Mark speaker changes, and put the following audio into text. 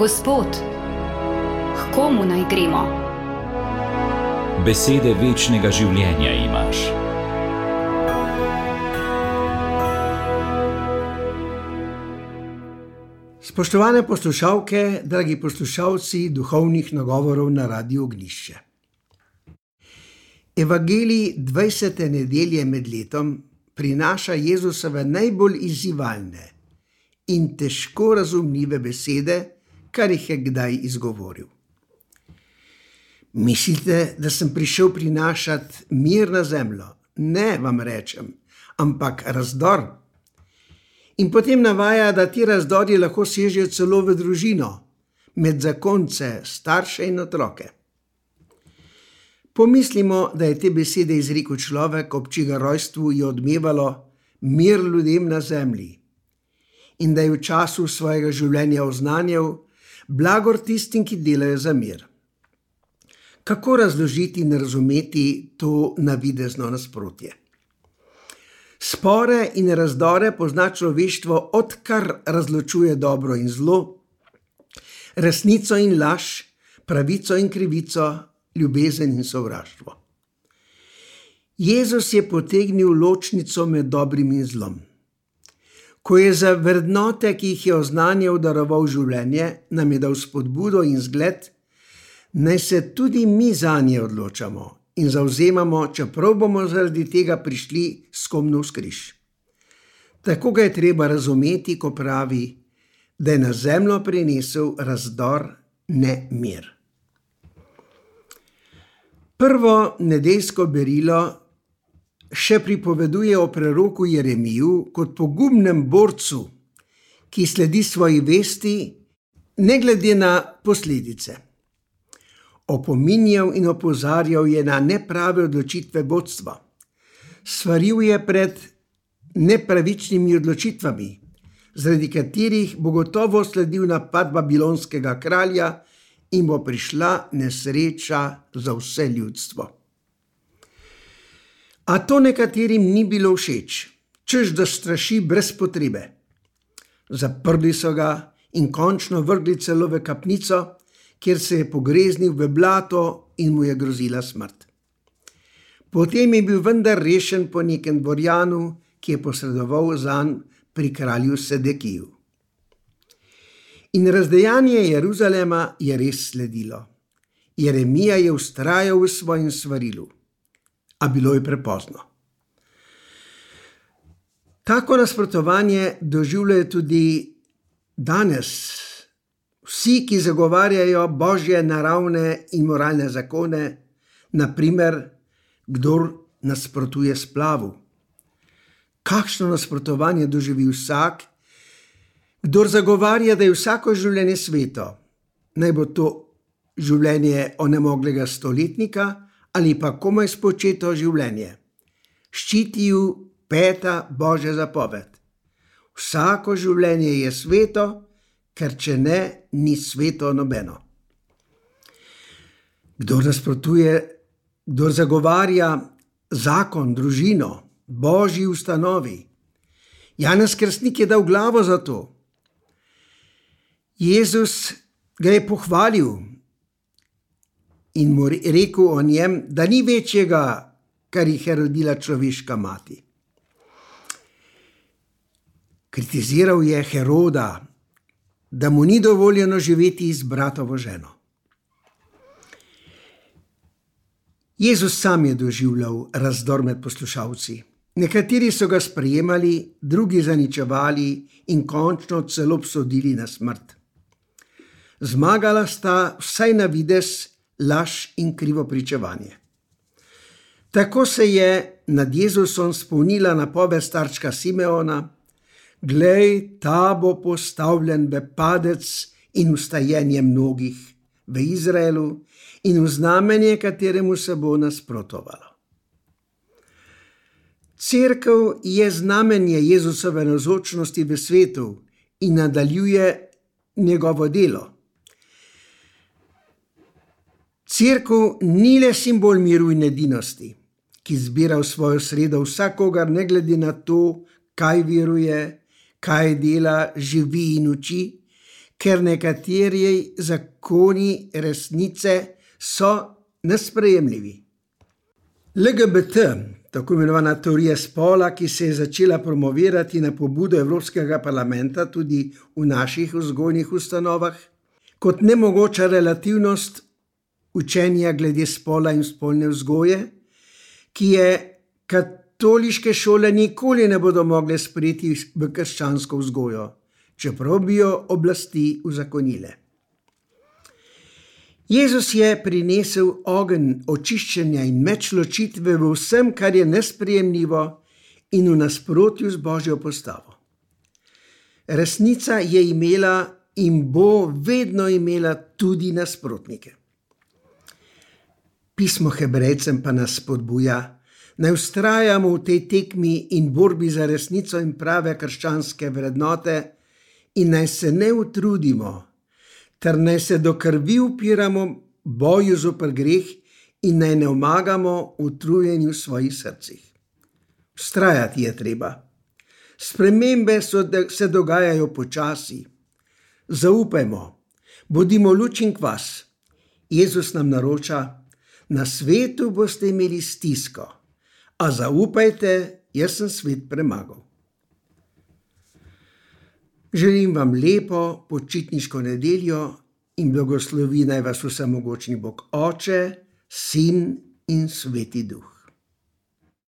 Speaker 1: Gospod, k komu naj gremo?
Speaker 2: Besede večnega življenja imaš.
Speaker 3: Spoštovane poslušalke, dragi poslušalci duhovnih nagovorov na Radio Ognišče. Evangelij 20. nedelje med letom prinaša Jezusove najbolj izzivalne in težko razumljive besede, kar jih je kdaj izgovoril. Mislite, da sem prišel prinašati mir na zemljo? Ne, vam rečem, ampak razdor. In potem navaja, da ti razdori lahko sežejo celo v družino, med zakonce, starše in otroke. Pomislimo, da je te besede izrekel človek, ob čigar rojstvu je odmevalo mir ljudem na zemlji in da je v času svojega življenja oznanjal blagor tistim, ki delajo za mir. Kako razložiti in razumeti to navidezno nasprotje? Spore in razdore pozna človeštvo, odkar razločuje dobro in zlo, resnico in laž, pravico in krivico, ljubezen in sovraštvo. Jezus je potegnil ločnico med dobrim in zlom. Ko je za vrednote, ki jih je oznanjal, daroval življenje, nam je dal spodbudo in zgled, naj se tudi mi za nje odločamo in zauzemamo, čeprav bomo zaradi tega prišli skomno v skriž. Tako ga je treba razumeti, ko pravi, da je na zemljo prinesel razdor, ne mir. Prvo nedeljsko berilo še pripoveduje o preroku Jeremiju kot pogumnem borcu, ki sledi svoji vesti, ne glede na posledice. Opominjal in opozarjal je na neprave odločitve vodstva, svaril je pred nepravičnimi odločitvami, zaradi katerih bo gotovo sledil napad babilonskega kralja in bo prišla nesreča za vse ljudstvo. A to nekaterim ni bilo všeč, čež da straši brez potrebe. Zaprli so ga in končno vrgli celo v kapnico, kjer se je pogreznil v blato in mu je grozila smrt. Potem je bil vendar rešen po nekem dvorjanu, ki je posredoval za njim pri kralju Sedekiju. In razdejanje Jeruzalema je res sledilo. Jeremija je ustrajal v svojem svarilu, a bilo je prepozno. Tako nasprotovanje doživljajo tudi danes vsi, ki zagovarjajo božje naravne in moralne zakone, naprimer, kdo nasprotuje splavu. Kakšno nasprotovanje doživi vsak, Kdor zagovarja, da je vsako življenje sveto, naj bo to življenje onemoglega stoletnika ali pa komaj spočeto življenje, ščiti ju peta božja zapoved. Vsako življenje je sveto, ker če ne, ni sveto nobeno. Kdor nasprotuje, kdor zagovarja zakon, družino, božji ustanovi. Janez Krstnik je dal glavo za to. Jezus ga je pohvalil in mu rekel o njem, da ni večjega, kar jih je rodila človeška mati. Kritiziral je Heroda, da mu ni dovoljeno živeti z bratovo ženo. Jezus sam je doživljal razdor med poslušalci. Nekateri so ga sprejemali, drugi zaničevali in končno celo obsodili na smrt. Zmagala sta vsaj na vides laž in krivo pričevanje. Tako se je nad Jezusom spomnila napoved starčka Simeona: Glej, ta bo postavljen v padec in ustajenje mnogih v Izraelu in v znamenje, kateremu se bo nasprotovalo. Cerkev je znamenje Jezusove nazočnosti v svetu in nadaljuje njegovo delo. Cerkev ni le simbol miru in edinosti, ki zbira v svojo sredo vsakogar, ne glede na to, kaj veruje, kaj dela, živi in uči, ker nekateri zakoni resnice so nesprejemljivi. LGBT, tako imenovana teorija spola, ki se je začela promovirati na pobudo Evropskega parlamenta tudi v naših vzgojnih ustanovah, kot nemogoča relativnost učenja glede spola in spolne vzgoje, ki je katoliške šole nikoli ne bodo mogle sprejeti v krščansko vzgojo, čeprav bi jo oblasti uzakonile. Jezus je prinesel ogenj očiščenja in meč ločitve v vsem, kar je nesprejemljivo in v nasprotju z božjo postavo. Resnica je imela in bo vedno imela tudi nasprotnike. Pismo Hebrejcem pa nas spodbuja, naj ustrajamo v tej tekmi in borbi za resnico in prave krščanske vrednote, in naj se ne utrudimo, ter naj se do krvi upiramo boju zoper greh in naj ne omagamo utrujenju v svojih srcih. Ustrajati je treba. Spremembe so, se dogajajo počasi. Zaupajmo, bodimo luč in kvas. Jezus nam naroča, na svetu boste imeli stisko, a zaupajte, jaz sem svet premagal. Želim vam lepo počitniško nedeljo in blagoslovi naj vas vsemogočni Bog Oče, Sin in Sveti Duh.